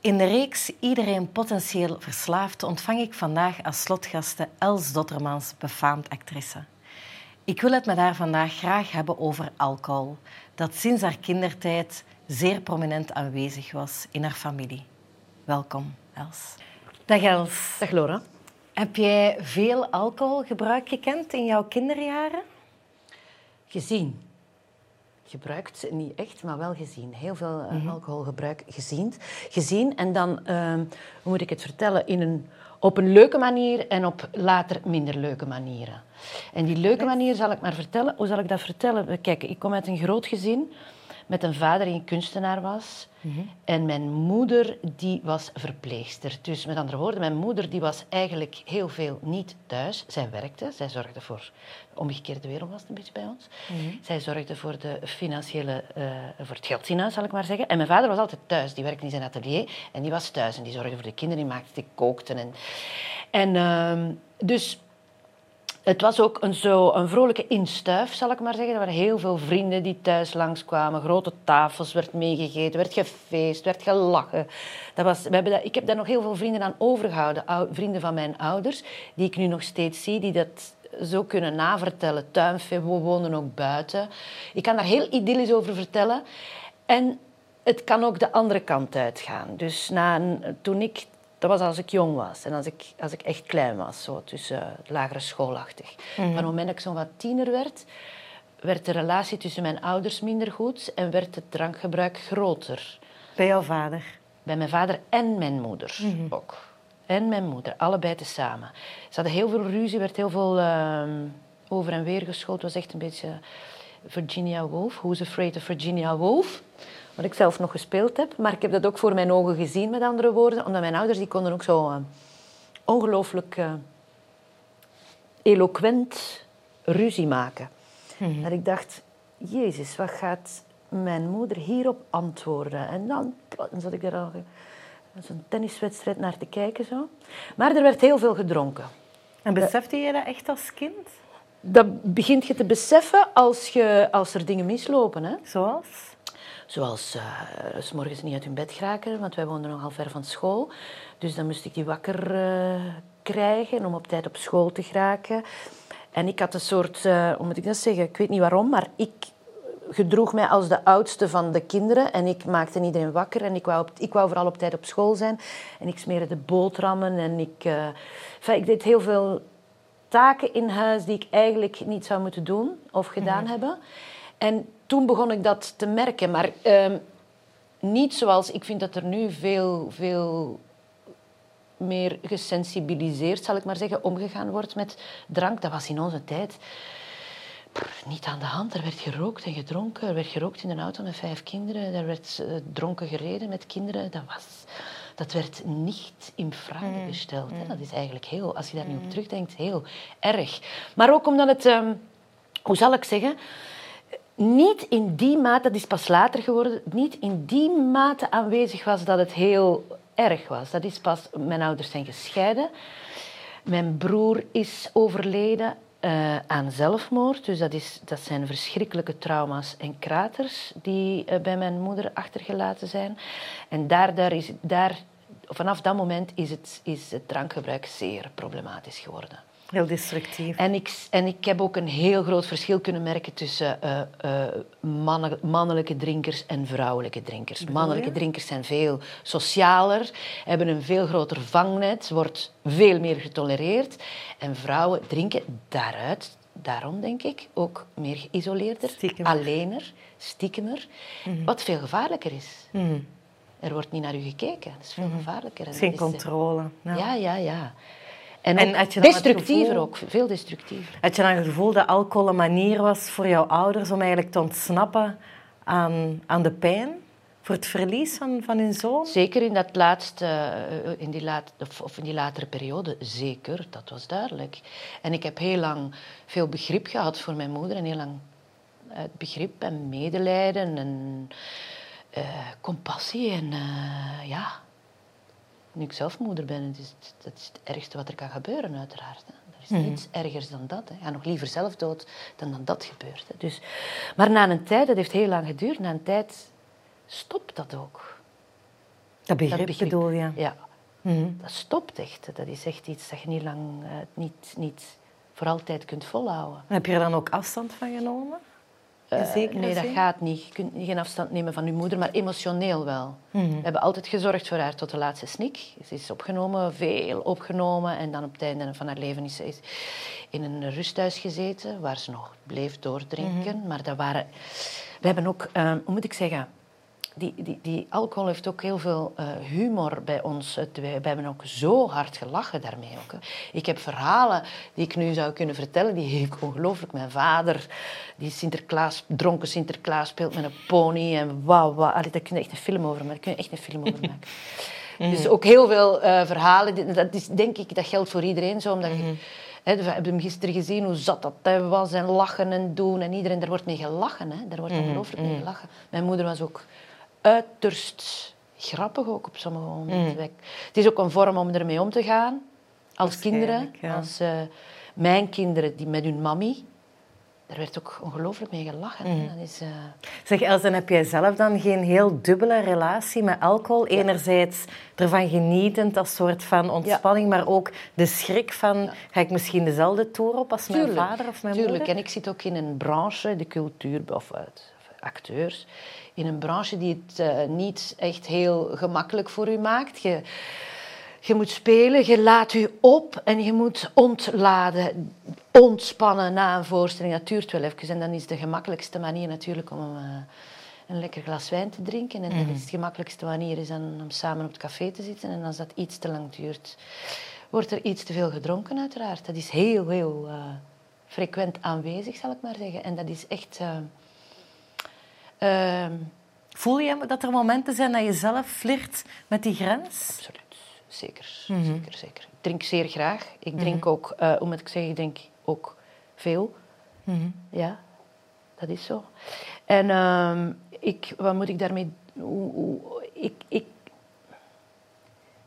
In de reeks Iedereen potentieel verslaafd ontvang ik vandaag als slotgasten Els Dottermans, befaamd actrice. Ik wil het met haar vandaag graag hebben over alcohol, dat sinds haar kindertijd zeer prominent aanwezig was in haar familie. Welkom, Els. Dag Els. Dag Laura. Heb jij veel alcoholgebruik gekend in jouw kinderjaren? Gezien. Gebruikt, niet echt, maar wel gezien. Heel veel uh, alcoholgebruik gezien. gezien. En dan, uh, hoe moet ik het vertellen, in een, op een leuke manier en op later minder leuke manieren. En die leuke manier zal ik maar vertellen. Hoe zal ik dat vertellen? Kijk, ik kom uit een groot gezin met een vader die een kunstenaar was. En mijn moeder die was verpleegster. Dus met andere woorden, mijn moeder die was eigenlijk heel veel niet thuis. Zij werkte, zij zorgde voor... De omgekeerde wereld was het een beetje bij ons. Zij zorgde voor de financiële... Uh, voor het geldziehuis, zal ik maar zeggen. En mijn vader was altijd thuis. Die werkte in zijn atelier en die was thuis. En die zorgde voor de kinderen, die maakte, die kookte. En, en uh, dus het was ook een, zo een vrolijke instuif, zal ik maar zeggen. Er waren heel veel vrienden die thuis langskwamen. Grote tafels, werd meegegeten, werd gefeest, werd gelachen. Dat was, we hebben dat, ik heb daar nog heel veel vrienden aan overgehouden. vrienden van mijn ouders, die ik nu nog steeds zie, die dat zo kunnen navertellen. Tuinfee, we woonden ook buiten. Ik kan daar heel idyllisch over vertellen. En het kan ook de andere kant uitgaan. Dus na toen ik dat was als ik jong was en als ik, als ik echt klein was, zo tussen uh, lagere schoolachtig. Mm Van het moment dat ik zo'n wat tiener werd, werd de relatie tussen mijn ouders minder goed en werd het drankgebruik groter. Bij jouw vader? Bij mijn vader en mijn moeder mhm. ook. En mijn moeder, allebei tezamen. Ze hadden heel veel ruzie, werd heel veel uh, over en weer geschoten. Het was echt een beetje Virginia Woolf. Who's Afraid of Virginia Woolf? Wat ik zelf nog gespeeld heb. Maar ik heb dat ook voor mijn ogen gezien, met andere woorden. Omdat mijn ouders die konden ook zo uh, ongelooflijk uh, eloquent ruzie maken. Mm Dat ik dacht, Jezus, wat gaat mijn moeder hierop antwoorden? En dan, dan zat ik daar al zo'n tenniswedstrijd naar te kijken. Zo. Maar er werd heel veel gedronken. En besefte je dat echt als kind? Dat begint je te beseffen als, je, als er dingen mislopen. Hè? Zoals? Zoals uh, s morgens niet uit hun bed geraken, want wij woonden nogal ver van school. Dus dan moest ik die wakker uh, krijgen om op tijd op school te geraken. En ik had een soort, uh, hoe moet ik dat zeggen, ik weet niet waarom, maar ik gedroeg mij als de oudste van de kinderen. En ik maakte iedereen wakker en ik wou, op, ik wou vooral op tijd op school zijn. En ik smeerde de boterhammen en ik, enfin, ik deed heel veel taken in huis die ik eigenlijk niet zou moeten doen of gedaan mhm. hebben. En toen begon ik dat te merken. Maar uh, niet zoals... Ik vind dat er nu veel, veel meer gesensibiliseerd, zal ik maar zeggen, omgegaan wordt met drank. Dat was in onze tijd niet aan de hand. Er werd gerookt en gedronken. Er werd gerookt in een auto met vijf kinderen. Er werd uh, dronken gereden met kinderen. Dat, was, dat werd niet in vraag mm. gesteld. Mm. Dat is eigenlijk heel, als je daar nu op mm. terugdenkt, heel erg. Maar ook omdat het... Um, hoe zal ik zeggen niet in die mate, dat is pas later geworden, niet in die mate aanwezig was dat het heel erg was. Dat is pas, mijn ouders zijn gescheiden. Mijn broer is overleden uh, aan zelfmoord. Dus dat, is, dat zijn verschrikkelijke trauma's en kraters die uh, bij mijn moeder achtergelaten zijn. En daar, daar is, daar, vanaf dat moment is het, is het drankgebruik zeer problematisch geworden. Heel destructief. En ik, en ik heb ook een heel groot verschil kunnen merken tussen uh, uh, mannelijke drinkers en vrouwelijke drinkers. Mannelijke drinkers zijn veel socialer, hebben een veel groter vangnet, wordt veel meer getolereerd. En vrouwen drinken daaruit, daarom denk ik, ook meer geïsoleerder, alleener, stiekemer, mm wat veel gevaarlijker is. Mm Er wordt niet naar u gekeken, dat is veel mm gevaarlijker. Geen controle. Ja, ja, ja. En, en ook destructiever ook, veel destructiever. Had je dan het gevoel dat alcohol een manier was voor jouw ouders om eigenlijk te ontsnappen aan, aan de pijn? Voor het verlies van, van hun zoon? Zeker in, dat laatste, eh, in, die laat, of in die latere periode, zeker, dat was duidelijk. En ik heb heel lang veel begrip gehad voor mijn moeder en heel lang uh, begrip en medelijden en uh, compassie en ja, nu ik zelf moeder ben, het is, dat is het ergste wat er kan gebeuren, uiteraard. Hè. Er is mm niets ergers dan dat. Hè. ga nog liever zelf dood dan dat dat gebeurt. Hè. Dus, maar na een tijd, dat heeft heel lang geduurd, na een tijd stopt dat ook. Dat begrip, bedoel je? Ja. Mhm. Dat stopt echt. Dat is echt iets dat je niet lang, uh, niet, niet voor altijd kunt volhouden. Heb je er dan ook afstand van genomen? Uh, nee, dat gaat niet. Je kunt geen afstand nemen van je moeder, maar emotioneel wel. Mhm. We hebben altijd gezorgd voor haar tot de laatste snik. Ze is opgenomen, veel opgenomen. En dan op het einde van haar leven is ze in een rusthuis gezeten, waar ze nog bleef doordrinken. Mhm. Maar dat waren... We hebben ook, uh, hoe moet ik zeggen die, die, die alcohol heeft ook heel veel uh, humor bij ons. Wij, hebben ook zo hard gelachen daarmee. Ook. Ik heb verhalen die ik nu zou kunnen vertellen. Die ik ongelooflijk. Mijn vader, die Sinterklaas, dronken Sinterklaas speelt met een pony. En wauw, wauw. Allee, daar kun je echt een film over maken. Daar kun je echt een film over maken. Mm. Dus ook heel veel uh, verhalen. Dat is, denk ik, dat geldt voor iedereen zo. Omdat je, mm-hmm. we hebben hem gisteren gezien hoe zat dat was en lachen en doen. En iedereen, daar wordt mee gelachen. Hè. Daar wordt mm-hmm. ongelooflijk mee gelachen. Mijn moeder was ook uiterst grappig ook op sommige momenten. Mm. Het is ook een vorm om ermee om te gaan. Als kinderen. Als uh, mijn kinderen die met hun mami. Daar werd ook ongelooflijk mee gelachen. Mm. Dat is, uh... Zeg Els, en heb jij zelf dan geen heel dubbele relatie met alcohol? Enerzijds ervan genietend als soort van ontspanning, maar ook de schrik van... Ga ik misschien dezelfde toer op als mijn vader of mijn tuurlijk. moeder? En ik zit ook in een branche, de cultuur, of acteurs in een branche die het uh, niet echt heel gemakkelijk voor u maakt. Je, je moet spelen, je laat u op en je moet ontladen, ontspannen na een voorstelling. Dat duurt wel even en dan is de gemakkelijkste manier natuurlijk om uh, een lekker glas wijn te drinken. En mm is de gemakkelijkste manier is dan om samen op het café te zitten. En als dat iets te lang duurt, wordt er iets te veel gedronken uiteraard. Dat is heel, heel uh, frequent aanwezig, zal ik maar zeggen. En dat is echt... Ehm, Voel je dat er momenten zijn dat je zelf flirt met die grens? Absoluut, zeker. Mhm. zeker, zeker. Ik drink zeer graag. Ik drink mhm. ook, uh, hoe moet ik zeggen, ik drink ook veel. Mhm. Ja, dat is zo. En uh, ik, wat moet ik daarmee... Hoe, hoe, ik, ik,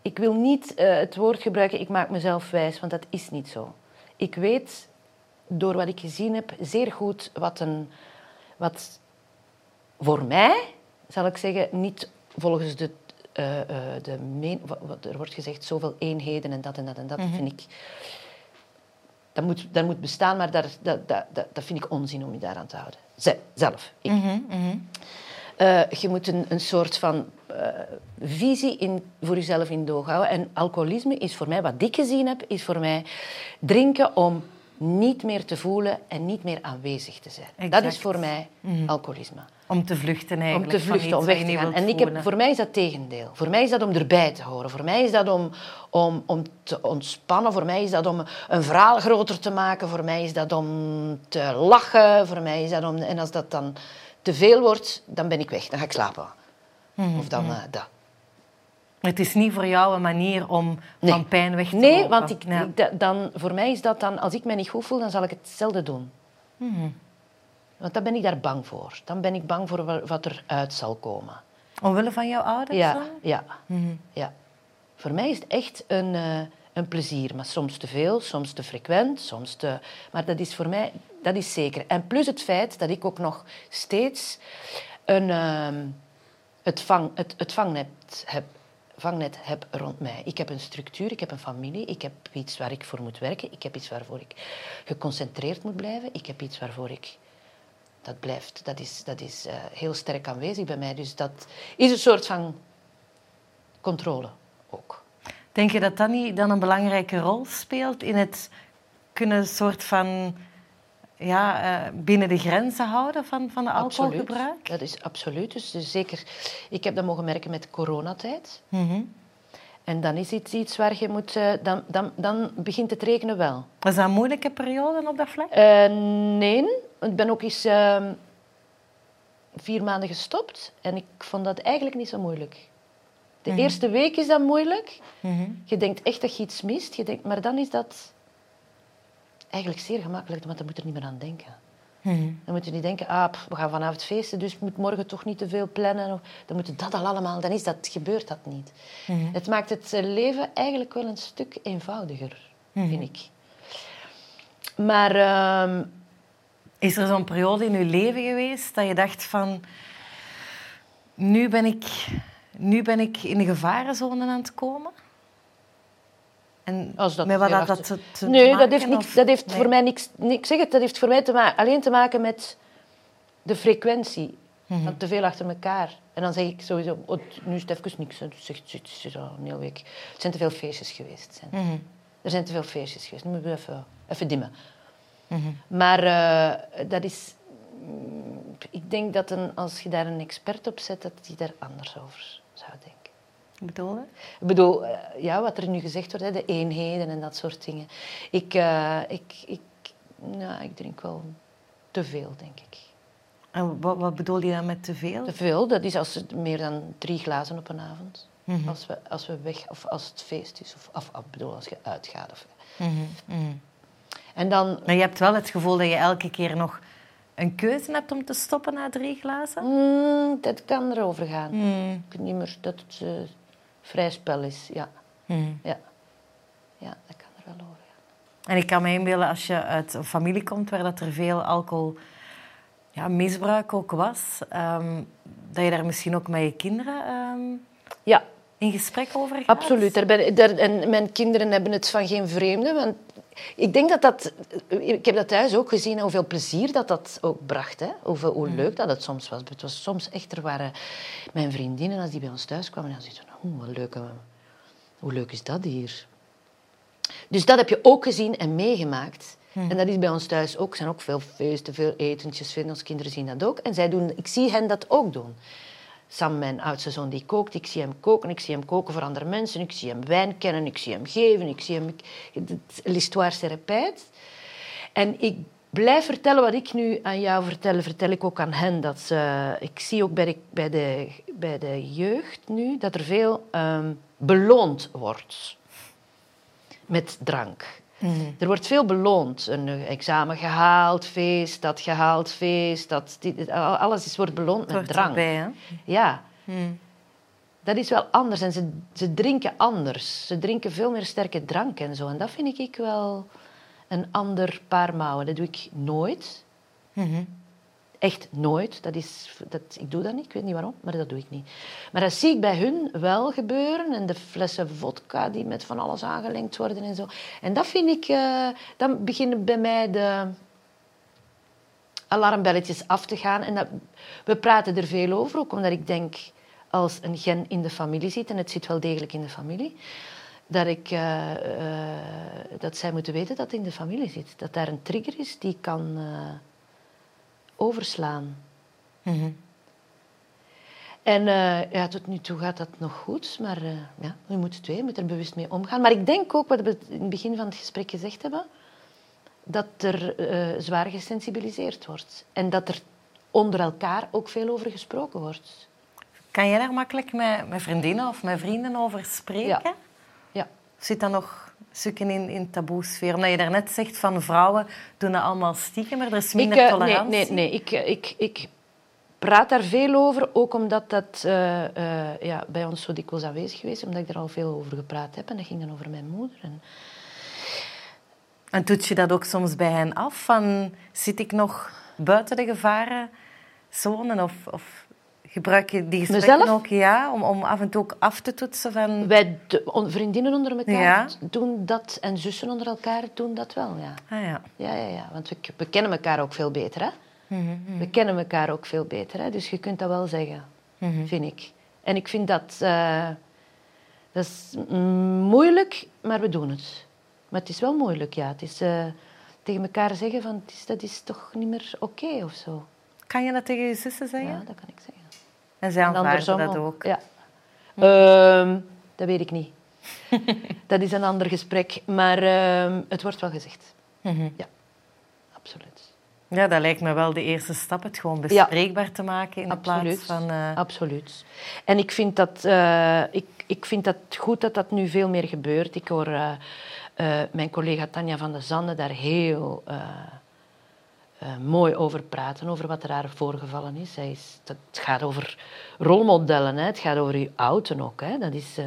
ik wil niet uh, het woord gebruiken, ik maak mezelf wijs, want dat is niet zo. Ik weet, door wat ik gezien heb, zeer goed wat, een, wat voor mij, zal ik zeggen, niet volgens de, uh, uh, de meen, wat, er wordt gezegd, zoveel eenheden en dat en dat en dat, mm -hmm. vind ik... Dat moet, dat moet bestaan, maar daar, dat, dat, dat, dat vind ik onzin om je daaraan te houden. zelf, ik. Mm -hmm, mm -hmm. Uh, je moet een, een soort van visie in, voor jezelf in doog houden. En alcoholisme is voor mij, wat ik gezien heb, is voor mij drinken om niet meer te voelen en niet meer aanwezig te zijn. Exact. Dat is voor mij mm. alcoholisme. Om te vluchten eigenlijk. Om te vluchten, om weg te gaan. En ik heb, voor mij is dat tegendeel. Voor mij is dat om erbij te horen. Voor mij is dat om, om, om te ontspannen. Voor mij is dat om een verhaal groter te maken. Voor mij is dat om te lachen. Voor mij is dat om... En als dat dan te veel wordt, dan ben ik weg. Dan ga ik slapen. Mm. Of dan uh, dat. Het is niet voor jou een manier om nee. van pijn weg te Nee, lopen. want ik, ja. dan, voor mij is dat dan... Als ik me niet goed voel, dan zal ik hetzelfde doen. Mm. Want dan ben ik daar bang voor. Dan ben ik bang voor wat eruit zal komen. Omwille van jouw ouders ja, dan? Ja, mm. ja. Voor mij is het echt een, uh, een plezier. Maar soms te veel, soms te frequent, soms te... Maar dat is voor mij... Dat is zeker. En plus het feit dat ik ook nog steeds een, uh, het, vang, het, het vangnet heb vangnet heb rond mij. Ik heb een structuur, ik heb een familie, ik heb iets waar ik voor moet werken, ik heb iets waarvoor ik geconcentreerd moet blijven, ik heb iets waarvoor ik... Dat blijft, dat is, dat is uh, heel sterk aanwezig bij mij. Dus dat is een soort van controle ook. Denk je dat dat niet dan een belangrijke rol speelt in het kunnen soort van ja, uh, binnen de grenzen houden van, van de alcoholgebruik? Absoluut. Dat is absoluut. Dus, dus zeker, ik heb dat mogen merken met coronatijd. Mm -hmm. En dan is het iets waar je moet... Uh, dan, dan, dan begint het rekenen wel. Was dat een moeilijke periode op dat vlak? Uh, nee. Ik ben ook eens ehm, vier maanden gestopt. En ik vond dat eigenlijk niet zo moeilijk. De mm -hmm. eerste week is dat moeilijk. Mm -hmm. Je denkt echt dat je iets mist. Je denkt, maar dan is dat eigenlijk zeer gemakkelijk, want dan moet je er niet meer aan denken. Mm. Dan moet je niet denken, ah, pff, we gaan vanavond feesten, dus moet morgen toch niet te veel plannen. Dan moet dat al allemaal, dan is dat, gebeurt dat niet. Mm. Het maakt het leven eigenlijk wel een stuk eenvoudiger, mm. vind ik. Maar... Uh, is er zo'n periode in je leven geweest dat je dacht van... Nu ben ik nu ben ik in de gevarenzone aan het komen. En Als dat met wat dat achter- te, te Nee, maken, dat heeft, niks, of- dat heeft nee? voor mij niks, niks zeg het, dat heeft voor mij te alleen te maken met de frequentie. Mhm. Te veel achter elkaar. En dan zeg ik sowieso, oh, nu is het even niks. hè. Dus zegt, het is al een hele week. Het zijn te veel feestjes geweest. Het zijn- Mhm. Er zijn te veel feestjes geweest. Nu moeten we even, even dimmen. Mhm. Maar eh, dat is... mm, Ik denk dat een, als je daar een expert op zet, dat die daar anders over zou denken. Bedoel je? Ik bedoel, eh, ja, wat er nu gezegd wordt, de eenheden en dat soort dingen. Ik, eh, ik, ik, nou, ik drink wel te veel, denk ik. En wat, wat bedoel je dan met te veel? Te veel, dat is als het meer dan drie glazen op een avond. Mhm. Als, we, als we weg, of als het feest is, of, of, of bedoel, als je uitgaat. Of, Mhm, mhm. en dan, Maar je hebt wel het gevoel dat je elke keer nog een keuze hebt om te stoppen na drie glazen? mm, dat kan erover gaan. Mhm. Ik niet meer dat het eh, vrij spel is, ja. Mhm. ja. Ja, dat kan er wel over. En ik kan me inbeelden als je uit een familie komt waar dat er veel alcohol, ja, misbruik ook was, ehm, dat je daar misschien ook met je kinderen ehm, Ja, in gesprek over gaat. Absoluut. Daar ben, daar, en mijn kinderen hebben het van geen vreemde. Want ik denk dat dat... Ik heb dat thuis ook gezien, hoeveel plezier dat dat ook bracht. Hè? Hoeveel, hoe leuk dat het soms was. Het was soms echt... Er waren mijn vriendinnen, als die bij ons thuis kwamen, dan zeiden ze... Oh, wat leuk, hè. hoe leuk is dat hier? Dus dat heb je ook gezien en meegemaakt. En dat is bij ons thuis ook. Er zijn ook veel feesten, veel etentjes. Veel onze kinderen zien dat ook. En zij doen, ik zie hen dat ook doen. Sam, mijn oudste zoon, die kookt. Ik zie hem koken. Ik zie hem koken voor andere mensen. Ik zie hem wijn kennen. Ik zie hem geven. Ik zie hem... L'histoire se répète. En ik blijf vertellen wat ik nu aan jou vertel, vertel ik ook aan hen. Dat ze, ik zie ook bij de, bij, de, bij de jeugd nu dat er veel ehm, beloond wordt met drank. Er wordt veel beloond. Een examen gehaald, feest, dat gehaald, feest. Dat, alles is, wordt beloond met drank. erbij, hè? Ja, Mhm. dat is wel anders. En ze, ze drinken anders. Ze drinken veel meer sterke drank en zo. En dat vind ik wel een ander paar mouwen. Dat doe ik nooit. Mhm. Echt nooit. Dat is, dat, ik doe dat niet, ik weet niet waarom, maar dat doe ik niet. Maar dat zie ik bij hun wel gebeuren. En de flessen vodka die met van alles aangelengd worden en zo. En dat vind ik... eh, dan beginnen bij mij de alarmbelletjes af te gaan. En dat, we praten er veel over, ook omdat ik denk... Als een gen in de familie zit, en het zit wel degelijk in de familie... Dat, ik, eh, eh, dat zij moeten weten dat het in de familie zit. Dat daar een trigger is die kan... eh, overslaan. Mhm. En ja, tot nu toe gaat dat nog goed, maar ja, je moet je moet er bewust mee omgaan. Maar ik denk ook, wat we in het begin van het gesprek gezegd hebben, dat er zwaar gesensibiliseerd wordt. En dat er onder elkaar ook veel over gesproken wordt. Kan jij daar makkelijk met, met vriendinnen of met vrienden over spreken? Ja. Zit dat nog stukken in, in taboesfeer? Omdat je daarnet zegt van vrouwen doen dat allemaal stiekem, maar er is minder ik, eh, tolerantie. Nee, nee, nee. Ik, eh, ik, ik praat daar veel over, ook omdat dat eh, ja, bij ons zo dikwijls aanwezig geweest omdat ik er al veel over gepraat heb. En dat ging dan over mijn moeder. En, En doet je dat ook soms bij hen af? Van, zit ik nog buiten de gevarenzone? Of, of gebruik je die gesprekken Mezelf? ook ja, om, om af en toe ook af te toetsen van... Wij de, vriendinnen onder elkaar Ja. doen dat en zussen onder elkaar doen dat wel, ja. Ah ja. Ja, ja, ja. Want we, we kennen elkaar ook veel beter, hè. Mhm, We kennen elkaar ook veel beter, hè. Dus je kunt dat wel zeggen, mhm. vind ik. En ik vind dat... eh, dat is moeilijk, maar we doen het. Maar het is wel moeilijk, ja. Het is eh, tegen elkaar zeggen van... Het is, dat is toch niet meer oké of zo. Kan je dat tegen je zussen zeggen? Ja, dat kan ik zeggen. En zij En aanvaarden dat ook. Ja. Ehm, dat weet ik niet. dat is een ander gesprek. Maar ehm, het wordt wel gezegd. Mhm. Absoluut. Ja, dat lijkt me wel de eerste stap, het gewoon bespreekbaar te maken in de Absoluut. plaats van... eh, Absoluut. En ik vind, dat, eh, ik, ik vind dat goed dat dat nu veel meer gebeurt. Ik hoor eh, mijn collega Tanja van de Zande daar heel eh, mooi over praten, over wat er haar voorgevallen is. Zij is het gaat over rolmodellen, hè. het gaat over je ouderen ook. Hè. Dat is, eh,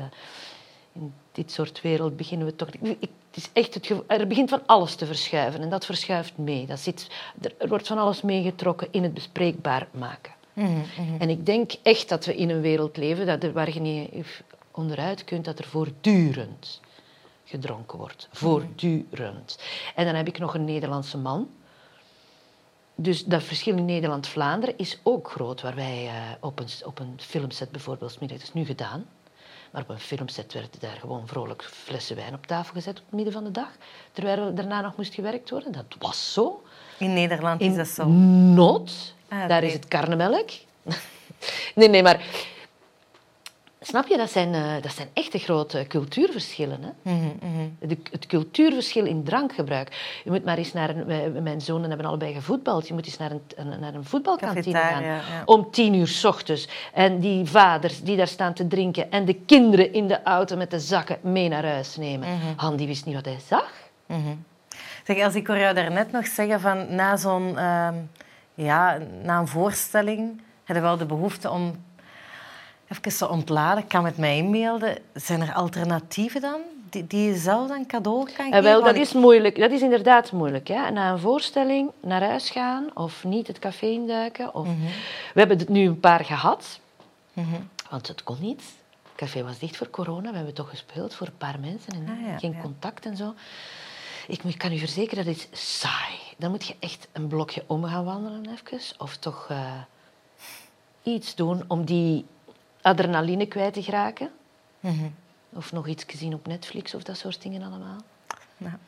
in dit soort wereld beginnen we toch... Ik, het is echt het gevo- er begint van alles te verschuiven en dat verschuift mee. Dat zit, er, wordt van alles meegetrokken in het bespreekbaar maken. En ik denk echt dat we in een wereld leven dat er, waar je niet onderuit kunt dat er voortdurend gedronken wordt. Voortdurend. En dan heb ik nog een Nederlandse man. Dus dat verschil in Nederland-Vlaanderen is ook groot. Waar wij eh, op, een, op een filmset bijvoorbeeld, dat is nu gedaan, maar op een filmset werden daar gewoon vrolijk flessen wijn op tafel gezet op het midden van de dag. Terwijl daarna nog moest gewerkt worden. Dat was zo. In Nederland is dat zo? Not. Ah, Daar is het karnemelk. nee, nee, maar Snap je, dat zijn, uh, dat zijn echte grote cultuurverschillen. Hè? Mm -hmm. De, het cultuurverschil in drankgebruik. Je moet maar eens naar een, mijn zonen hebben allebei gevoetbald. Je moet eens naar een, naar een voetbalkantine gaan. Ja. Om tien uur s ochtends. En die vaders die daar staan te drinken. En de kinderen in de auto met de zakken mee naar huis nemen. Mm Han, die wist niet wat hij zag. Mm zeg, als ik hoor jou daarnet nog zeggen van na zo'n... Uh, ja, na een voorstelling... Heb je wel de behoefte om even te ontladen, kan met mij inbeelden. Zijn er alternatieven dan die, die je zelf dan cadeau kan geven? Ja, wel, dat is moeilijk. Dat is inderdaad moeilijk. Hè? Na een voorstelling naar huis gaan of niet het café induiken. Of... Mhm. We hebben het nu een paar gehad, mhm. want het kon niet. Het café was dicht voor corona. We hebben toch gespeeld voor een paar mensen en ah, geen contact en zo. Ik kan u verzekeren, dat is saai. Dan moet je echt een blokje om gaan wandelen even. Of toch uh, iets doen om die adrenaline kwijt te geraken. Mhm. Of nog iets gezien op Netflix of dat soort dingen allemaal. Ja.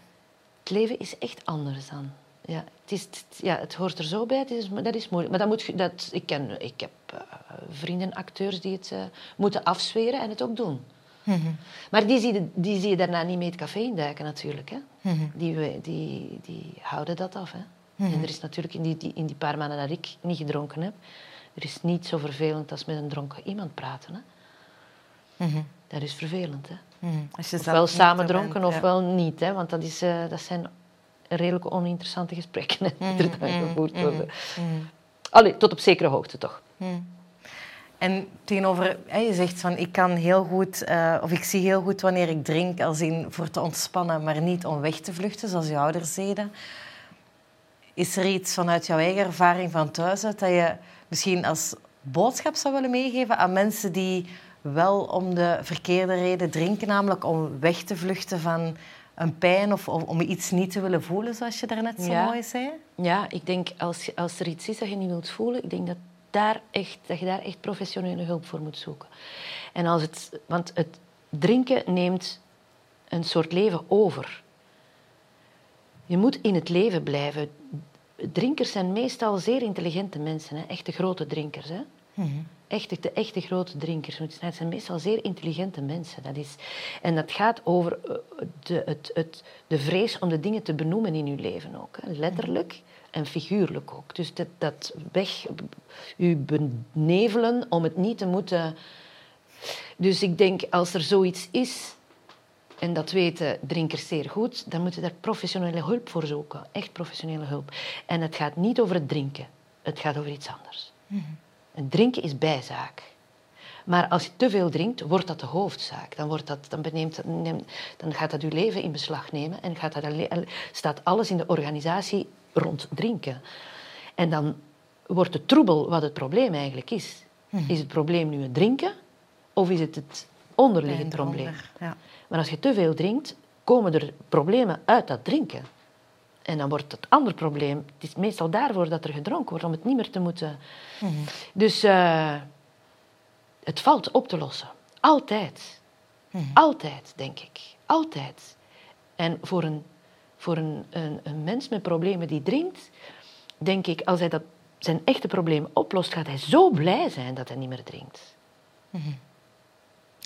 Het leven is echt anders dan. Ja, het, is, ja, het hoort er zo bij, het is, dat is moeilijk. Maar dat moet, dat, ik, ken, ik heb uh, vrienden, acteurs die het uh, moeten afzweren en het ook doen. Mm -hmm. Maar die zie, je, die zie je daarna niet mee het café induiken natuurlijk. Hè? Mm -hmm. die, die, die houden dat af. Hè? En er is natuurlijk in die, die, in die paar maanden dat ik niet gedronken heb, er is niet zo vervelend als met een dronken iemand praten. Hè? Mm Dat is vervelend. Hè? Mm Ofwel samen dronken bent, ofwel niet. Hè? Want dat, is, uh, dat zijn redelijk oninteressante gesprekken die er dan gevoerd worden. Allee, tot op zekere hoogte toch. En tegenover, je zegt van ik kan heel goed, uh, of ik zie heel goed wanneer ik drink als in voor te ontspannen, maar niet om weg te vluchten, zoals je ouders deden. Is er iets vanuit jouw eigen ervaring van thuis uit dat je misschien als boodschap zou willen meegeven aan mensen die wel om de verkeerde reden drinken, namelijk om weg te vluchten van een pijn of om iets niet te willen voelen, zoals je daarnet zo mooi zei? Ja, ik denk als, als er iets is dat je niet wilt voelen, ik denk dat, daar echt, dat je daar echt professionele hulp voor moet zoeken. En als het, want het drinken neemt een soort leven over. Je moet in het leven blijven drinkers zijn meestal zeer intelligente mensen, hè? echte grote drinkers. Hè? Mm Echte, de echte grote drinkers. Het zijn meestal zeer intelligente mensen. Dat is, en dat gaat over eh, de, het, het, de vrees om de dingen te benoemen in uw leven ook. Hè? Letterlijk en figuurlijk ook. Dus dat, dat weg, u benevelen om het niet te moeten. Dus ik denk, als er zoiets is, en dat weten drinkers zeer goed, dan moeten daar professionele hulp voor zoeken. Echt professionele hulp. En het gaat niet over het drinken, het gaat over iets anders. Mm drinken is bijzaak. Maar als je te veel drinkt, wordt dat de hoofdzaak. Dan, wordt dat, dan, beneemt, dan gaat dat je leven in beslag nemen en gaat dat, staat alles in de organisatie rond drinken. En dan wordt de troebel wat het probleem eigenlijk is. Mhm. Is het probleem nu het drinken of is het het onderliggend probleem? Ja. Maar als je te veel drinkt, komen er problemen uit dat drinken. En dan wordt het ander probleem, het is meestal daarvoor dat er gedronken wordt, om het niet meer te moeten. Mhm. Dus uh, het valt op te lossen. Altijd. Mhm. Altijd, denk ik. Altijd. En voor, een, voor een, een, een, mens met problemen die drinkt, denk ik, als hij dat, zijn echte probleem oplost, gaat hij zo blij zijn dat hij niet meer drinkt. Mm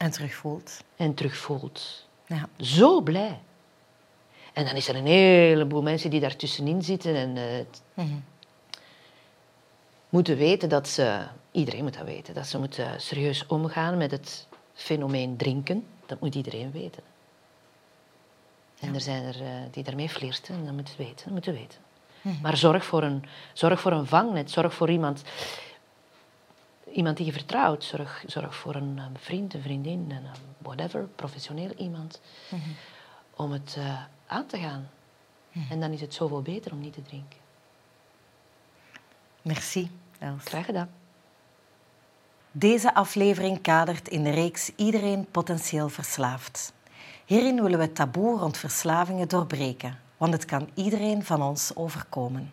en terugvoelt. En terugvoelt. Ja. Zo blij. En dan is er een heleboel mensen die daartussenin zitten en uh, moeten weten dat ze, iedereen moet dat weten, dat ze moeten serieus omgaan met het fenomeen drinken. Dat moet iedereen weten. En er zijn er uh, die daarmee flirten en dat moeten weten. Dat moeten weten. Mhm. Maar zorg voor, een, zorg voor een vangnet, zorg voor iemand iemand die je vertrouwt. Zorg, zorg voor een, vriend, een vriendin, een, whatever, professioneel iemand. Mhm. Om het uh, aan te gaan. Mhm. En dan is het zoveel beter om niet te drinken. Merci, Els. Graag gedaan. Deze aflevering kadert in de reeks Iedereen potentieel verslaafd. Hierin willen we het taboe rond verslavingen doorbreken, want het kan iedereen van ons overkomen.